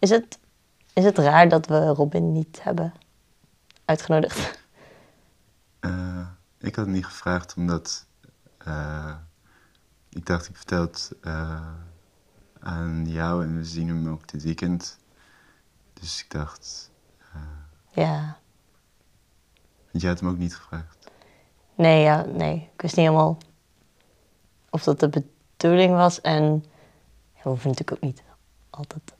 Is het, is het raar dat we Robin niet hebben uitgenodigd? Uh, ik had het niet gevraagd omdat uh, ik dacht, ik vertel het uh, aan jou en we zien hem ook dit weekend. Dus ik dacht. ja. Want jij had hem ook niet gevraagd? Nee, ja, nee. Ik wist niet helemaal of dat de bedoeling was. En we hoeven natuurlijk ook niet altijd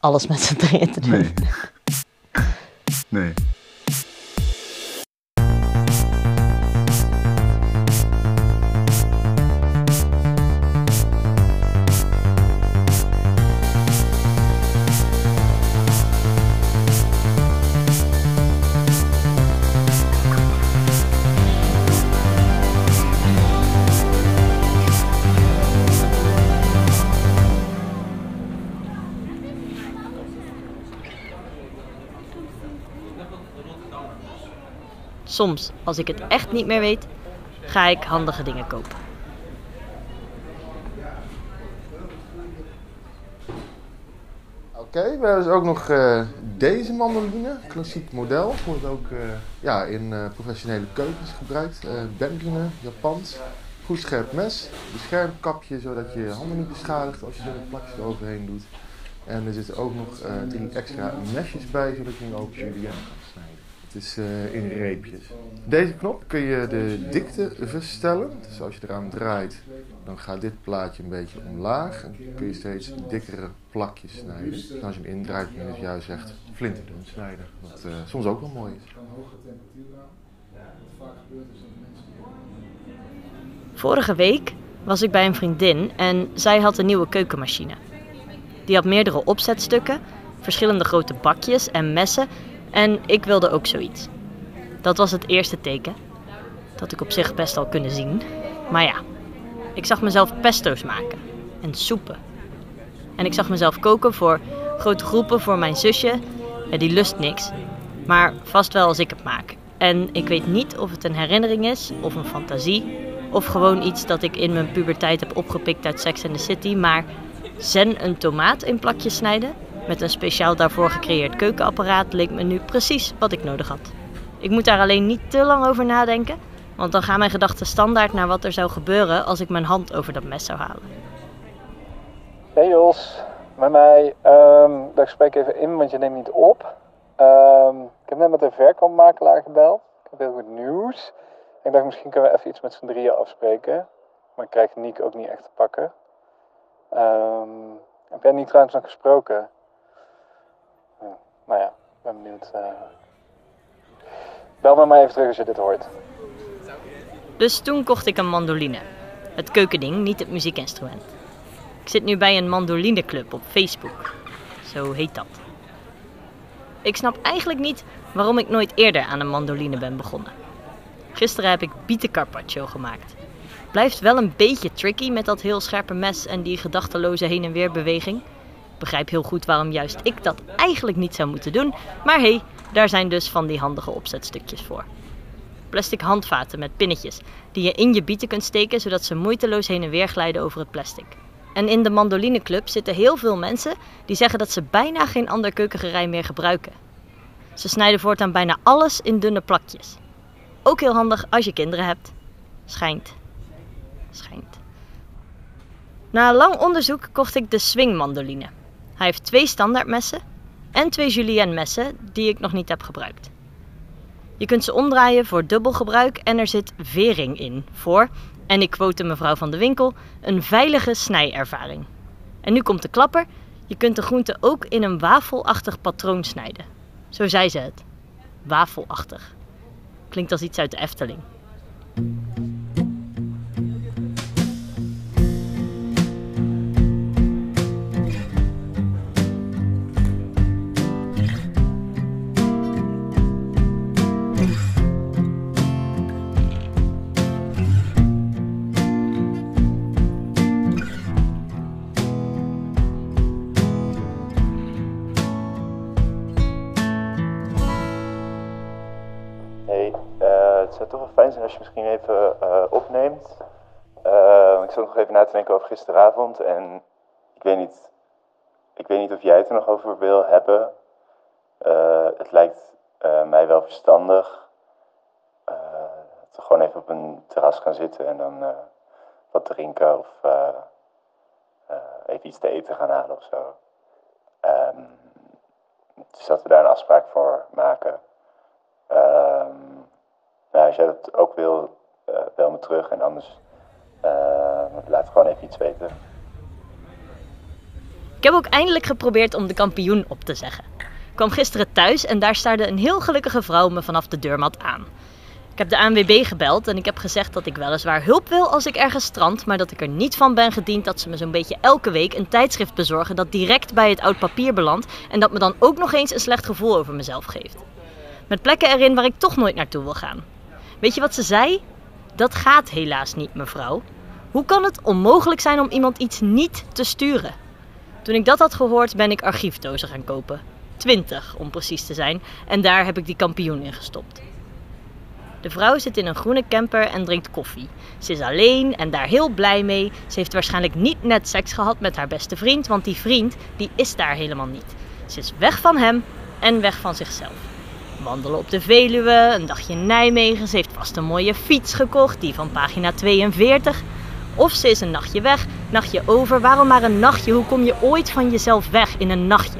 alles met z'n drieën te doen. Nee. nee. Soms, als ik het echt niet meer weet, ga ik handige dingen kopen. Oké, we hebben dus ook nog uh, deze mandoline, klassiek model. Wordt ook uh, ja, in uh, professionele keukens gebruikt. Uh, Japans. Goed scherp mes, beschermkapje zodat je handen niet beschadigt als je er een plakje eroverheen doet. En er zitten ook nog drie extra mesjes bij zodat je hem ook julienne kan. Het is uh, in reepjes. Deze knop kun je de dikte verstellen. Dus als je eraan draait, dan gaat dit plaatje een beetje omlaag. En kun je steeds dikkere plakjes snijden. En als je hem indraait, kun je dus juist echt flinterdun snijden. Wat uh, soms ook wel mooi is. Vorige week was ik bij een vriendin en zij had een nieuwe keukenmachine. Die had meerdere opzetstukken, verschillende grote bakjes en messen en ik wilde ook zoiets. Dat was het eerste teken. Dat ik op zich best al kunnen zien. Maar ja, ik zag mezelf pesto's maken. En soepen. En ik zag mezelf koken voor grote groepen voor mijn zusje. Die lust niks. Maar vast wel als ik het maak. En ik weet niet of het een herinnering is of een fantasie. Of gewoon iets dat ik in mijn puberteit heb opgepikt uit Sex and the City. Maar zen een tomaat in plakjes snijden met een speciaal daarvoor gecreëerd keukenapparaat leek me nu precies wat ik nodig had. Ik moet daar alleen niet te lang over nadenken, want dan gaan mijn gedachten standaard naar wat er zou gebeuren als ik mijn hand over dat mes zou halen. Hey Jos, met mij. Um, ik spreek even in, want je neemt niet op. Um, ik heb net met een verkoopmakelaar gebeld. Ik heb heel goed nieuws. Ik dacht misschien kunnen we even iets met z'n drieën afspreken. Maar ik krijg Niek ook niet echt te pakken. Um, heb jij niet trouwens nog gesproken? Nou ja, ik ben benieuwd. Uh... Bel me maar even terug als je dit hoort. Dus toen kocht ik een mandoline. Het keukending, niet het muziekinstrument. Ik zit nu bij een mandolineclub op Facebook. Zo heet dat. Ik snap eigenlijk niet waarom ik nooit eerder aan een mandoline ben begonnen. Gisteren heb ik bietencarpaccio gemaakt. Blijft wel een beetje tricky met dat heel scherpe mes en die gedachteloze heen en weer beweging begrijp heel goed waarom juist ik dat eigenlijk niet zou moeten doen. Maar hey, daar zijn dus van die handige opzetstukjes voor. Plastic handvaten met pinnetjes die je in je bieten kunt steken zodat ze moeiteloos heen en weer glijden over het plastic. En in de mandolineclub zitten heel veel mensen die zeggen dat ze bijna geen ander keukengerei meer gebruiken. Ze snijden voortaan bijna alles in dunne plakjes. Ook heel handig als je kinderen hebt. Schijnt. Schijnt. Na lang onderzoek kocht ik de swingmandoline. Hij heeft twee standaardmessen en twee julienne messen die ik nog niet heb gebruikt. Je kunt ze omdraaien voor dubbel gebruik en er zit vering in voor, en ik quote mevrouw van de winkel, een veilige snijervaring. En nu komt de klapper, je kunt de groente ook in een wafelachtig patroon snijden. Zo zei ze het. Wafelachtig. Klinkt als iets uit de Efteling. Als je misschien even uh, opneemt. Uh, ik zat nog even na te denken over gisteravond en ik weet niet. ik weet niet of jij het er nog over wil hebben. Eh, het lijkt eh, mij wel verstandig uh, te gewoon even op een terras gaan zitten en dan wat drinken of even iets te eten gaan halen of zo. Um, dus dat we daar een afspraak voor maken. Als jij dat ook wil, bel me terug en anders laat gewoon even iets weten. Ik heb ook eindelijk geprobeerd om de kampioen op te zeggen. Ik kwam gisteren thuis en daar staarde een heel gelukkige vrouw me vanaf de deurmat aan. Ik heb de ANWB gebeld en ik heb gezegd dat ik weliswaar hulp wil als ik ergens strand, maar dat ik er niet van ben gediend dat ze me zo'n beetje elke week een tijdschrift bezorgen dat direct bij het oud papier belandt en dat me dan ook nog eens een slecht gevoel over mezelf geeft. Met plekken erin waar ik toch nooit naartoe wil gaan. Weet je wat ze zei? Dat gaat helaas niet, mevrouw. Hoe kan het onmogelijk zijn om iemand iets niet te sturen? Toen ik dat had gehoord, ben ik archiefdozen gaan kopen. 20 om precies te zijn. En daar heb ik die kampioen in gestopt. De vrouw zit in een groene camper en drinkt koffie. Ze is alleen en daar heel blij mee. Ze heeft waarschijnlijk niet net seks gehad met haar beste vriend, want die vriend die is daar helemaal niet. Ze is weg van hem en weg van zichzelf. Wandelen op de Veluwe, een dagje Nijmegen. Ze heeft vast een mooie fiets gekocht, die van pagina 42. Of ze is een nachtje weg, nachtje over. Waarom maar een nachtje? Hoe kom je ooit van jezelf weg in een nachtje?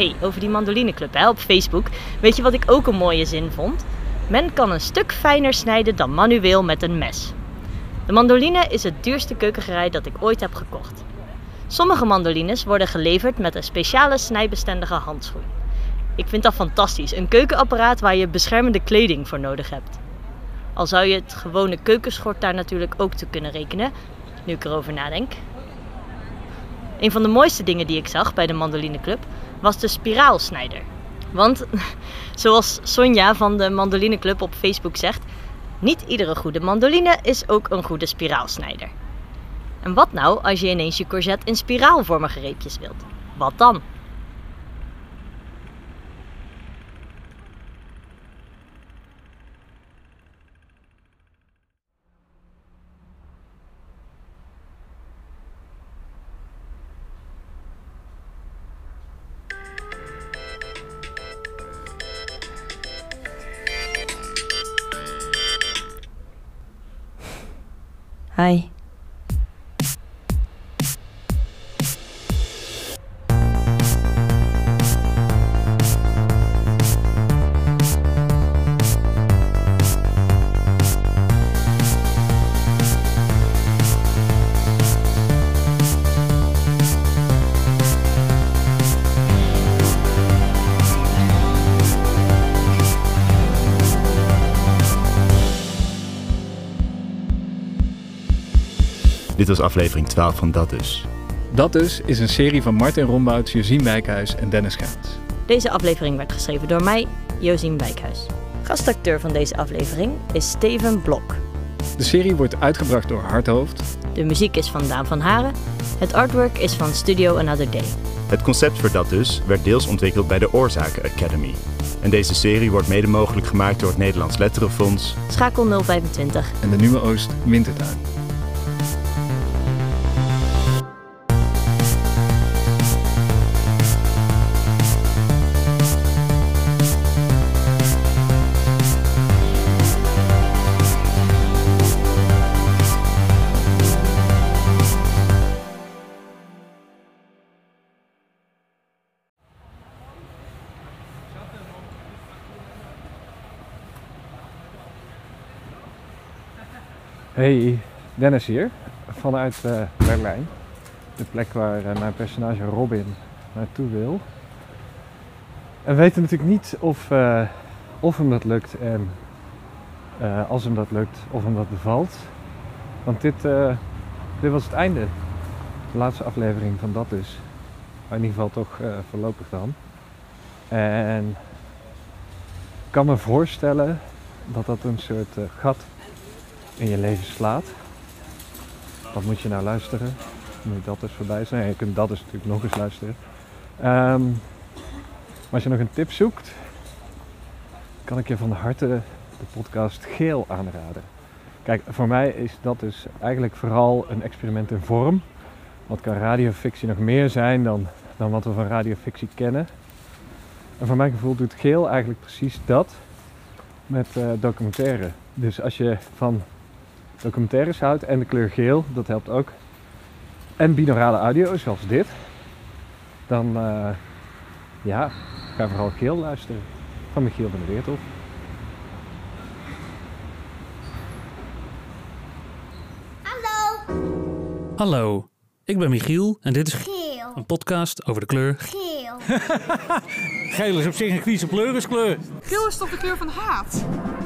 hey, over die mandolineclub hè, op Facebook. Weet je wat ik ook een mooie zin vond? Men kan een stuk fijner snijden dan manueel met een mes. De mandoline is het duurste keukengerei dat ik ooit heb gekocht. Sommige mandolines worden geleverd met een speciale snijbestendige handschoen. Ik vind dat fantastisch. Een keukenapparaat waar je beschermende kleding voor nodig hebt. Al zou je het gewone keukenschort daar natuurlijk ook te kunnen rekenen, nu ik erover nadenk. Een van de mooiste dingen die ik zag bij de Mandolineclub was de spiraalsnijder. Want, zoals Sonja van de Mandolineclub op Facebook zegt, niet iedere goede mandoline is ook een goede spiraalsnijder. En wat nou als je ineens je courgette in spiraalvormige reepjes wilt? Wat dan? hay Dit was aflevering 12 van Dat Dus. Dat Dus is een serie van Martin Rombouts, Josien Wijkhuis en Dennis Gaans. Deze aflevering werd geschreven door mij, Josien Wijkhuis. Gastacteur van deze aflevering is Steven Blok. De serie wordt uitgebracht door Hardhoofd. De muziek is van Daan van Haren. Het artwork is van Studio Another Day. Het concept voor Dat Dus werd deels ontwikkeld bij de Oorzaken Academy. En deze serie wordt mede mogelijk gemaakt door het Nederlands Letterenfonds, Schakel 025 en de Nieuwe Oost Wintertuin. Hey, Dennis hier, vanuit uh, Berlijn. De plek waar uh, mijn personage Robin naartoe wil. En we weten natuurlijk niet of, uh, of hem dat lukt en als hem dat lukt, of hem dat bevalt. Want dit, dit was het einde. De laatste aflevering van dat dus. Maar in ieder geval toch voorlopig dan. En ik kan me voorstellen dat dat een soort gat in je leven slaat. Wat moet je nou luisteren? Moet dat dus voorbij zijn? je kunt dat dus natuurlijk nog eens luisteren. Um, maar als je nog een tip zoekt, kan ik je van harte de podcast Geel aanraden. Kijk, voor mij is dat dus eigenlijk vooral een experiment in vorm. Wat kan radiofictie nog meer zijn dan, dan wat we van radiofictie kennen? En voor mijn gevoel doet Geel eigenlijk precies dat met uh, documentaire. Dus als je van documentaires houdt en de kleur geel, dat helpt ook. En binaurale audio, zoals dit. Dan uh, ja, ga vooral geel luisteren. Van Michiel van der Weerthof. Hallo, ik ben Michiel en dit is Geel. Een podcast over de kleur Geel. Geel is op zich een kwieze pleuriskleur. Geel is toch de kleur van haat?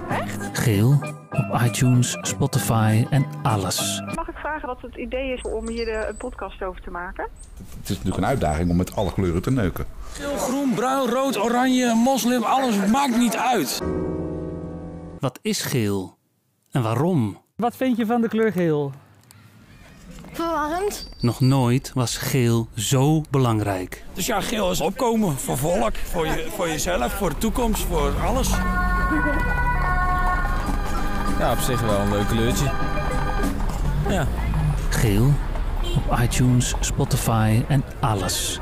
Echt? Geel op iTunes, Spotify en alles. Mag ik vragen wat het idee is om hier een podcast over te maken? Het is natuurlijk een uitdaging om met alle kleuren te neuken. Geel, groen, bruin, rood, oranje, moslim, alles maakt niet uit. Wat is geel? En waarom? Wat vind je van de kleur geel? Verwarrend. Nog nooit was geel zo belangrijk. Dus ja, geel is opkomen voor volk, voor, je, voor jezelf, voor de toekomst, voor alles. Ja, op zich wel een leuk kleurtje. Ja. Geel op iTunes, Spotify en alles.